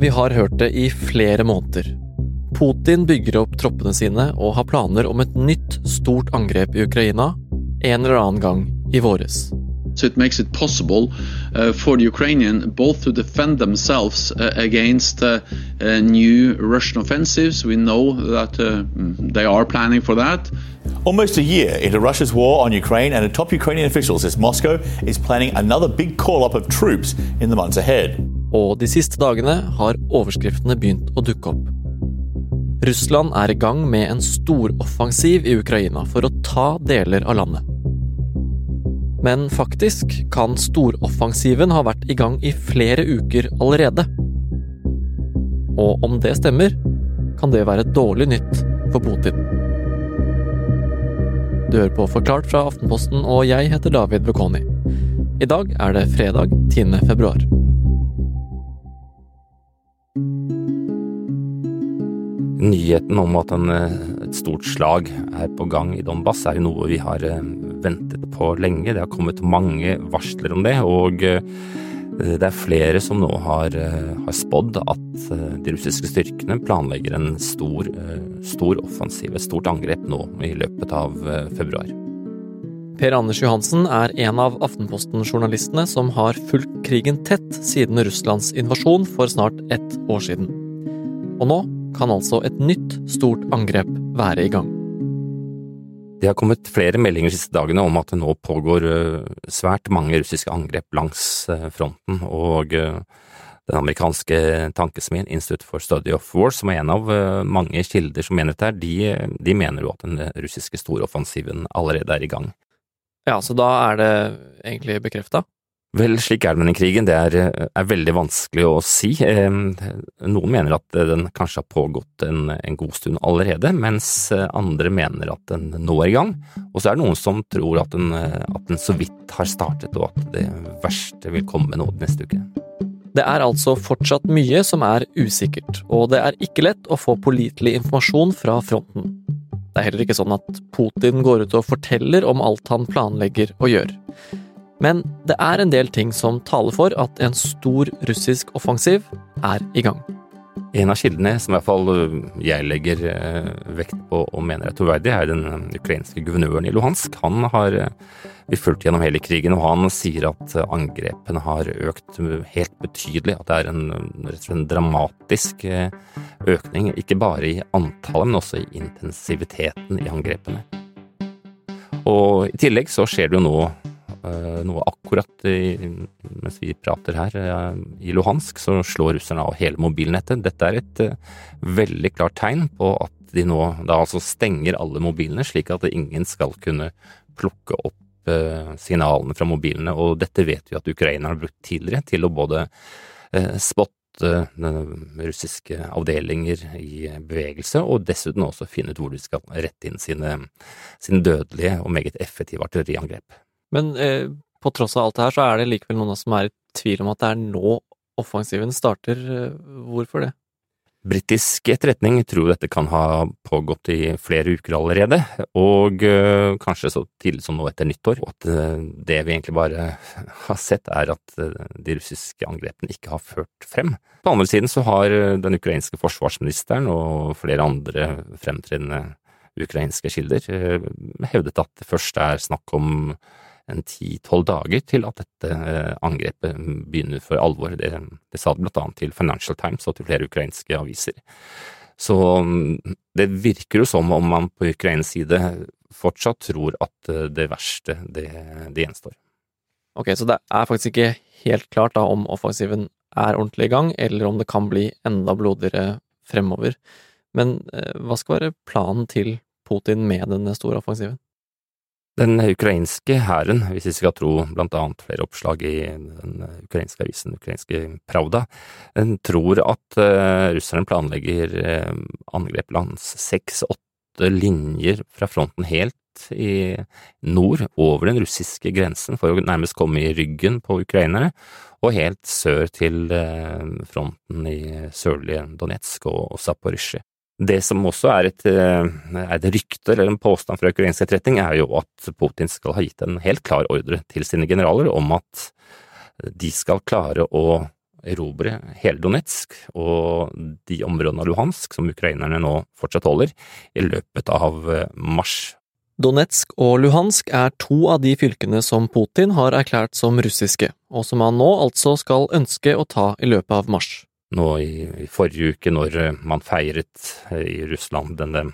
Vi har hørt det i flere måneder. Putin bygger opp troppene sine og har planer om et nytt stort angrep i Ukraina en eller annen gang i våres. So it makes it possible uh, for the Ukrainian both to defend themselves uh, against uh, uh new Russian offensives. We know that uh, they are planning for that. Almost a year into Russia's war on Ukraine, and a top Ukrainian official says Moscow is planning another big call up of troops in the months ahead. Og de siste dagene har overskriftene begynt å dukke opp. Russland er i gang med en storoffensiv i Ukraina for å ta deler av landet. Men faktisk kan storoffensiven ha vært i gang i flere uker allerede. Og om det stemmer, kan det være dårlig nytt for Putin. Du hører på Forklart fra Aftenposten, og jeg heter David Bekoni. I dag er det fredag 10. februar. Nyheten om at en, eh, et stort slag er på gang i Donbass, er noe vi har eh, ventet på lenge. Det har kommet mange varsler om det, og eh, det er flere som nå har, har spådd at de russiske styrkene planlegger en stor, stor offensiv, et stort angrep nå i løpet av februar. Per Anders Johansen er en av Aftenposten-journalistene som har fulgt krigen tett siden Russlands invasjon for snart ett år siden. Og nå kan altså et nytt stort angrep være i gang. Det har kommet flere meldinger de siste dagene om at det nå pågår eh, svært mange russiske angrep langs eh, fronten, og eh, den amerikanske tankesmien Institute for Study of War, som er en av mange kilder som mener dette, de, de mener jo at den russiske storoffensiven allerede er i gang. Ja, så da er det egentlig bekrefta? Vel, slik er det med den krigen. Det er, er, veldig vanskelig å si. Noen mener at den kanskje har pågått en, en, god stund allerede, mens andre mener at den nå er i gang. Og så er det noen som tror at den, at den så vidt har startet, og at det verste vil komme nå neste uke. Det er altså fortsatt mye som er usikkert, og det er ikke lett å få pålitelig informasjon fra fronten. Det er heller ikke sånn at Putin går ut og forteller om alt han planlegger å gjøre. Men det er en del ting som taler for at en stor russisk offensiv er i gang. En av kildene som i hvert fall øh, jeg legger øh, vekt på og mener er troverdig, er den ukrainske guvernøren i Luhansk. Han har øh, fulgt gjennom hele krigen, og han sier at angrepene har økt helt betydelig. At det er en, en dramatisk økning, ikke bare i antallet, men også i intensiviteten i angrepene. Og i tillegg så skjer det jo nå Eh, noe akkurat i, mens vi prater her. Eh, I Luhansk så slår russerne av hele mobilnettet. Dette er et eh, veldig klart tegn på at de nå da altså stenger alle mobilene, slik at ingen skal kunne plukke opp signalene fra mobilene. Og dette vet vi at Ukraina har brukt tidligere til å både spotte russiske avdelinger i bevegelse, og dessuten også finne ut hvor de skal rette inn sine, sine dødelige og meget effektive artilleriangrep. Men eh, på tross av alt det her, så er det likevel noen som er i tvil om at det er nå offensiven starter. Eh, hvorfor det? Britisk etterretning tror dette kan ha pågått i flere uker allerede, og øh, kanskje så tidlig som nå etter nyttår. Og at øh, det vi egentlig bare har sett, er at øh, de russiske angrepene ikke har ført frem. På andre siden så har den ukrainske forsvarsministeren og flere andre fremtredende ukrainske kilder hevdet at det først er snakk om ti-tolv dager til at dette eh, angrepet begynner for alvor. Det, det sa det blant annet til Financial Times og til flere ukrainske aviser. Så mm, det virker jo som om man på Ukrains side fortsatt tror at eh, det verste, det, det gjenstår. Ok, så det er faktisk ikke helt klart da om offensiven er ordentlig i gang, eller om det kan bli enda blodigere fremover. Men eh, hva skal være planen til Putin med denne store offensiven? Den ukrainske hæren, hvis vi skal tro blant annet flere oppslag i den ukrainske avisen, ukrainske Pravda, den tror at uh, russerne planlegger uh, angrep langs seks-åtte linjer fra fronten helt i nord, over den russiske grensen, for å nærmest komme i ryggen på ukrainerne, og helt sør til uh, fronten i sørlige Donetsk og Zaporizjzja. Det som også er et, eh, er et rykte eller en påstand fra ukrainsk etterretning, er jo at Putin skal ha gitt en helt klar ordre til sine generaler om at de skal klare å erobre hele Donetsk og de områdene av Luhansk som ukrainerne nå fortsatt holder, i løpet av eh, mars. Donetsk og Luhansk er to av de fylkene som Putin har erklært som russiske, og som han nå altså skal ønske å ta i løpet av mars Nå i, i forrige uke, når eh, man feiret eh, i Russland denne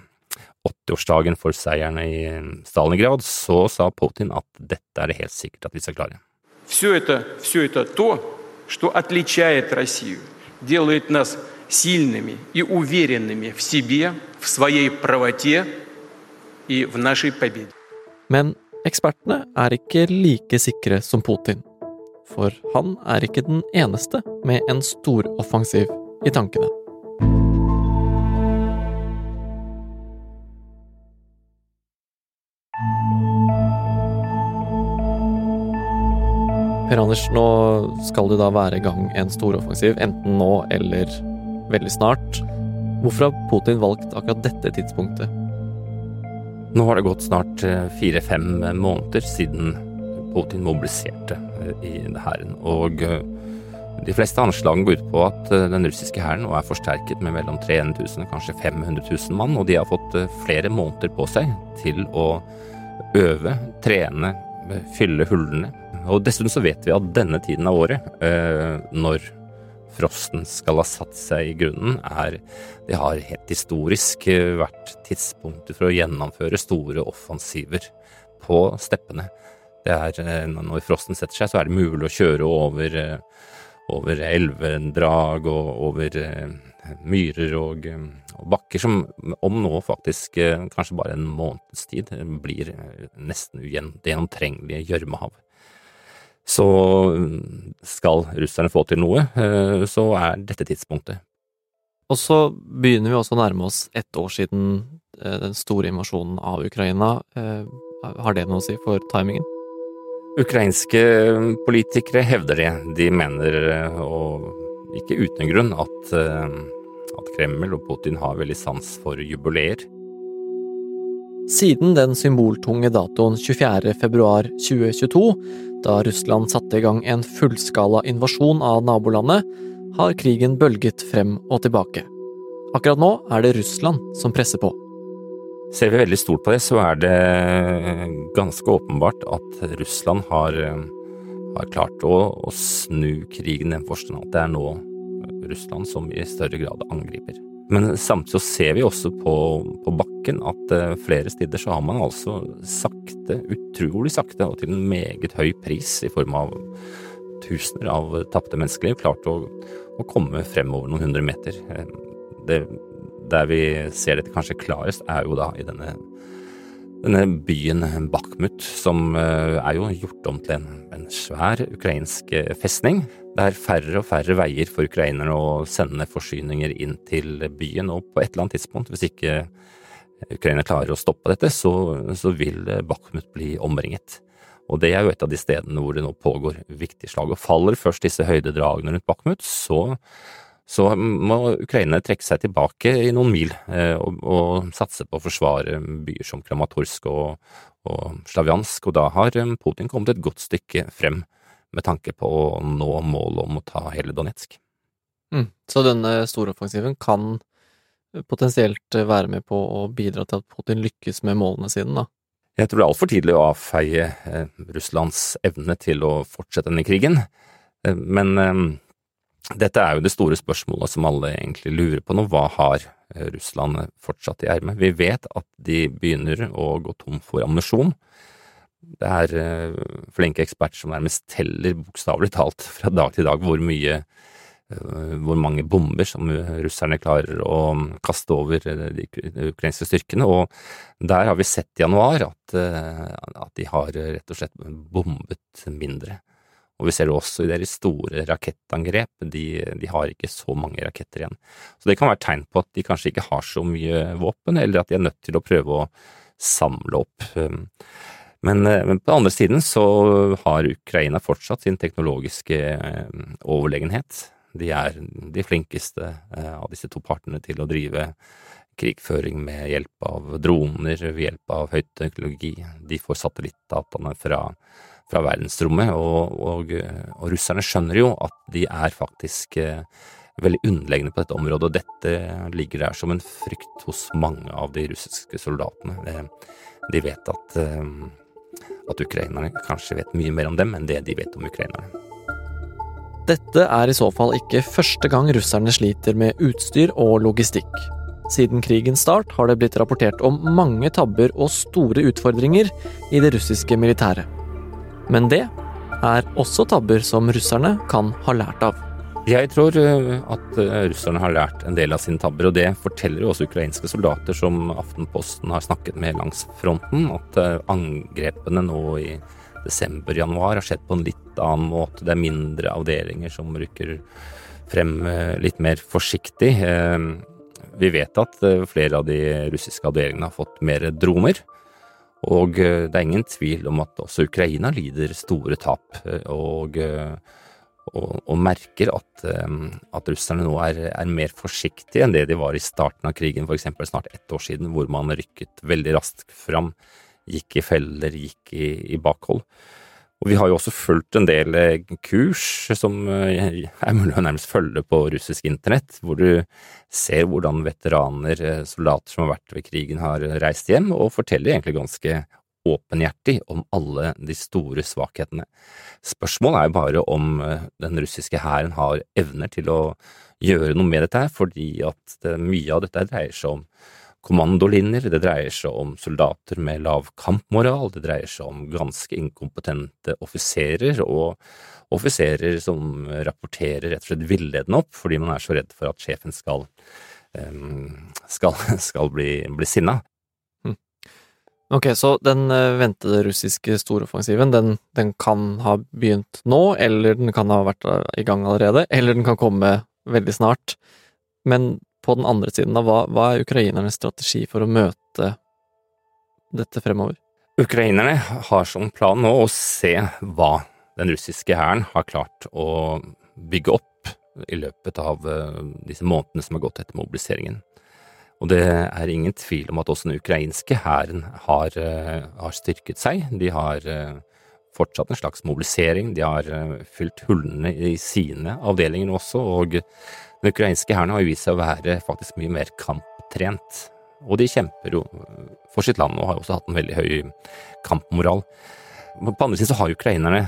80-årsdagen for seieren i Stalingrad, så sa Putin at dette er det helt sikkert at vi skal klare. Все это, все это то, что отличает Россию, делает нас сильными и уверенными в себе, в своей правоте и в нашей победе. Men ekspertene er ikke like sikre som Putin, for han er ikke den eneste med en storoffensiv i tankene. Per Anders, nå skal det da være i gang en storoffensiv, enten nå eller veldig snart. Hvorfor har Putin valgt akkurat dette tidspunktet? Nå har det gått snart eh, fire-fem måneder siden Putin mobiliserte i hæren, og eh, de fleste anslagene går ut på at den russiske hæren nå er forsterket med mellom 300 000 og kanskje 500 000 mann, og de har fått flere måneder på seg til å øve, trene, fylle hullene og dessuten så vet vi at denne tiden av året, eh, når frosten skal ha satt seg i grunnen, er Det har helt historisk eh, vært tidspunktet for å gjennomføre store offensiver på steppene. Er, eh, når frosten setter seg, så er det mulig å kjøre over, over elvedrag og over myrer og, og, bakker som om nå faktisk kanskje bare en måneds tid blir nesten ugjennomtrengelige gjørmehav. Så skal russerne få til noe, eh, så er dette tidspunktet. Og så begynner vi også å nærme oss ett år siden eh, den store invasjonen av Ukraina. Eh, har det noe å si for timingen? Ukrainske politikere hevder det. De mener, og ikke uten grunn, at, at Kreml og Putin har veldig sans for jubileer. Siden den symboltunge datoen 24. februar 2022, da Russland satte i gang en fullskala invasjon av nabolandet, har krigen bølget frem og tilbake. Akkurat nå er det Russland som presser på. Ser vi veldig stort på det, så er det ganske åpenbart at Russland har, har klart å, å, snu krigen i den forstand at det er nå Russland som i større grad angriper. Men samtidig ser vi også på, på bakken at uh, flere steder så har man altså sakte, utrolig sakte og til en meget høy pris i form av tusener av tapte menneskeliv, klart å, å, komme fremover noen hundre meter. Eh, det, der vi ser dette kanskje klarest, er jo da i denne, denne byen Bakhmut, som uh, er jo gjort om til en, en svær ukrainsk festning. Det er færre og færre veier for ukrainerne å sende forsyninger inn til byen, og på et eller annet tidspunkt, hvis ikke Ukraina klarer å stoppe dette, så, så vil Bakhmut bli omringet. Og det er jo et av de stedene hvor det nå pågår viktige slag. Og faller først disse høydedragene rundt Bakhmut, så, så må Ukraina trekke seg tilbake i noen mil eh, og, og, satse på å forsvare byer som Kramatorsk og, og Slavjansk, og da har Putin kommet et godt stykke frem med tanke på å nå målet om å ta hele Donetsk. Mm. Så denne storoffensiven kan potensielt være med på å bidra til at Putin lykkes med målene sine, da? Jeg tror det er altfor tidlig å avfeie eh, Russlands evne til å fortsette denne krigen, eh, men eh, dette er jo det store spørsmålet som alle egentlig lurer på nå. Hva har eh, Russland fortsatt i ermet? Vi vet at de begynner å gå tom for ammunisjon. Det er uh, flinke eksperter som nærmest teller, bokstavelig talt, fra dag til dag hvor mye uh, hvor mange bomber som russerne klarer å kaste over de ukrainske styrkene. Og der har vi sett i januar at, at de har rett og slett bombet mindre. Og vi ser det også i deres store rakettangrep, de, de, har ikke så mange raketter igjen. Så det kan være tegn på at de kanskje ikke har så mye våpen, eller at de er nødt til å prøve å samle opp. Men, eh, men, på den andre siden så har Ukraina fortsatt sin teknologiske eh, overlegenhet. De er de flinkeste eh, av disse to partene til å drive krigføring med hjelp av droner, ved hjelp av høyteknologi. De får satellittdataene fra, fra verdensrommet, og, og, og, russerne skjønner jo at de er faktisk eh, veldig underlegne på dette området, og dette ligger der som en frykt hos mange av de russiske soldatene. De vet at, eh, at ukrainerne kanskje vet mye mer om dem enn det de vet om ukrainerne. Dette er i så fall ikke første gang russerne sliter med utstyr og logistikk. Siden krigens start har det blitt rapportert om mange tabber og store utfordringer i det russiske militæret. Men det er også tabber som russerne kan ha lært av. Jeg tror eh, at eh, russerne har lært en del av sine tabber, og det forteller jo også ukrainske soldater som Aftenposten har snakket med langs fronten, at eh, angrepene nå i desember-januar har skjedd på en litt annen måte. Det er mindre avdelinger som rykker frem litt mer forsiktig. Vi vet at flere av de russiske avdelingene har fått mer droner. Og eh, det er ingen tvil om at også Ukraina lider store tap, eh, og, eh, og, og merker at, at, russerne nå er, er, mer forsiktige enn det de var i starten av krigen, f.eks. snart ett år siden, hvor man rykket veldig raskt fram, gikk i feller, gikk i, i bakhold. Og vi har jo også fulgt en del eh, kurs som eh, er mulig å nærmest følge på russisk internett, hvor du ser hvordan veteraner, eh, soldater som har vært ved krigen, har reist hjem, og forteller egentlig ganske åpenhjertig om alle de store svakhetene. Spørsmålet er jo bare om den russiske hæren har evner til å gjøre noe med dette, fordi at mye av dette dreier seg om kommandolinjer, det dreier seg om soldater med lav kampmoral, det dreier seg om ganske inkompetente offiserer og offiserer som rapporterer rett og slett villedende opp fordi man er så redd for at sjefen skal, skal, skal bli, bli sinna. Hm. Ok, så den eh, ventede russiske storoffensiven, den, den kan ha begynt nå, eller den kan ha vært eh, i gang allerede, eller den kan komme veldig snart. Men på den andre siden, da, hva, hva er ukrainernes strategi for å møte dette fremover? Ukrainerne har som plan nå å se hva den russiske hæren har klart å bygge opp i løpet av eh, disse månedene som har gått etter mobiliseringen. Og det er ingen tvil om at også den ukrainske hæren har, eh, har, styrket seg. De har eh, fortsatt en slags mobilisering, de har fylt hullene i sine avdelinger også, og den ukrainske hæren har vist seg å være faktisk mye mer kamptrent. Og de kjemper jo for sitt land og har også hatt en veldig høy kampmoral. På andre siden så har ukrainerne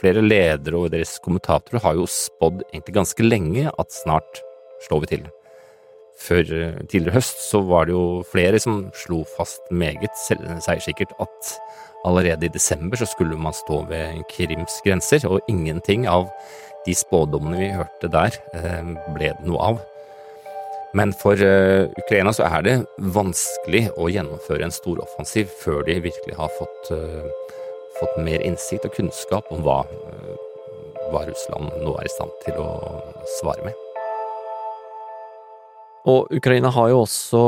flere ledere og deres kommentatorer har jo spådd egentlig ganske lenge at snart slår vi til. Før tidligere høst så var det jo flere som slo fast meget seiersikkert at allerede i desember så skulle man stå ved Krims grenser, og ingenting av de spådommene vi hørte der, eh, ble det noe av. Men for eh, Ukraina så er det vanskelig å gjennomføre en stor offensiv før de virkelig har fått, eh, fått mer innsikt og kunnskap om hva, hva Russland nå er i stand til å svare med. Og Ukraina har jo også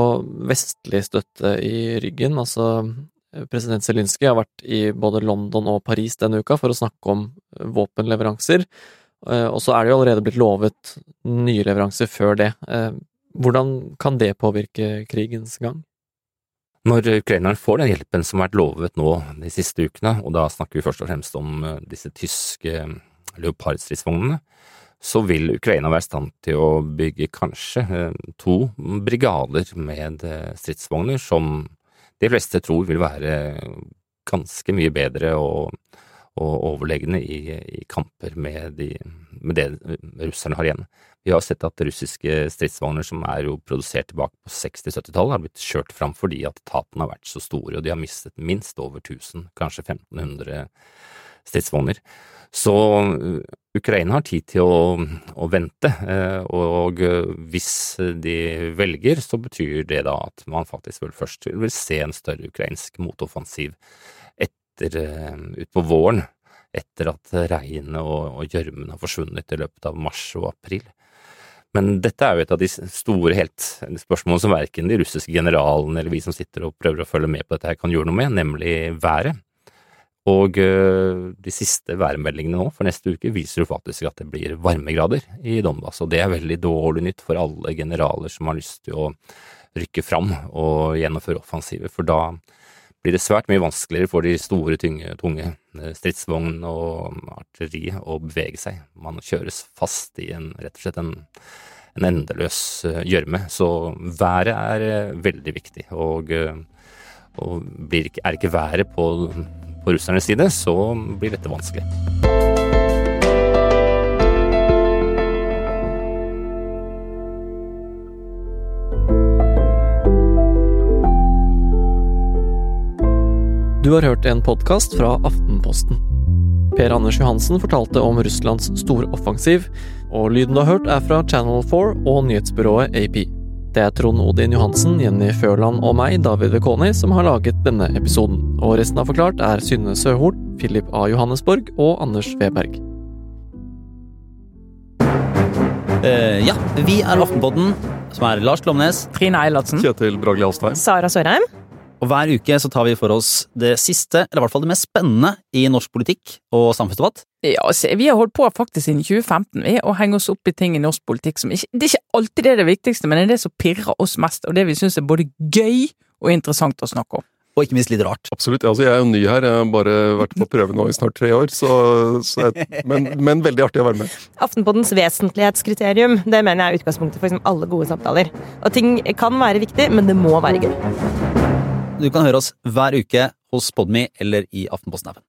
vestlig støtte i ryggen. altså President Zelinskyj har vært i både London og Paris denne uka for å snakke om våpenleveranser. Eh, og så er det jo allerede blitt lovet nye leveranser før det. Eh, hvordan kan det påvirke krigens gang? Når ukrainerne får den hjelpen som har vært lovet nå de siste ukene, og da snakker vi først og fremst om eh, disse tyske Leopard-stridsvognene, så vil Ukraina være i stand til å bygge kanskje to brigader med stridsvogner som de fleste tror vil være ganske mye bedre og og overlegne i, i kamper med, de, med, det russerne har igjen. Vi har sett at russiske stridsvogner som er jo produsert tilbake på 60-70-tallet, har blitt kjørt fram fordi at tapene har vært så store, og de har mistet minst over 1000, kanskje 1500 stridsvogner. Så Ukraina har tid til å, å vente, uh, og hvis de velger, så betyr det da at man faktisk vel først vil se en større ukrainsk motoffensiv eh, utpå våren, etter at regnet og gjørmen har forsvunnet i løpet av mars og april. Men dette er jo et av de store helt spørsmålene som verken de russiske generalene eller vi som sitter og prøver å følge med på dette her kan gjøre noe med, nemlig været. Og eh, de siste værmeldingene nå for neste uke viser jo faktisk at det blir varmegrader i Donbas, og det er veldig dårlig nytt for alle generaler som har lyst til å rykke fram og gjennomføre offensiver, for da blir det svært mye vanskeligere for de store, tynge, tunge stridsvogn og artilleri å bevege seg. Man kjøres fast i en, rett og slett en, en endeløs gjørme. Så været er veldig viktig. Og, og blir, er ikke været på, på russernes side, så blir dette vanskelig. Du har hørt en podkast fra Aftenposten. Per Anders Johansen fortalte om Russlands storoffensiv, og lyden du har hørt er fra Channel 4 og nyhetsbyrået AP. Det er Trond Odin Johansen, Jenny Førland og meg, David Vekoni, som har laget denne episoden. Og resten av Forklart er Synne Søhol, Philip A. Johannesborg og Anders Weberg. Uh, ja, vi er Aftenpodden, som er Lars Klomnes. Trine Eilertsen. Kjetil Bragli Alstein. Sara Sørheim. Og hver uke så tar vi for oss det siste, eller i hvert fall det mest spennende, i norsk politikk og samfunnsdebatt. Ja, se, vi har holdt på faktisk siden 2015 vi, å henge oss opp i ting i norsk politikk som ikke Det er ikke alltid det er det viktigste, men det er det som pirrer oss mest, og det vi syns er både gøy og interessant å snakke om. Og ikke minst litt rart. Absolutt. Altså, jeg er jo ny her, jeg har bare vært på prøve nå i snart tre år, så, så jeg, men, men, veldig artig å være med. Aftenpoddens vesentlighetskriterium det mener jeg er utgangspunktet for liksom alle gode samtaler. Og ting kan være viktig, men det må være gøy. Du kan høre oss hver uke hos Podme eller i Aftenposten-appen.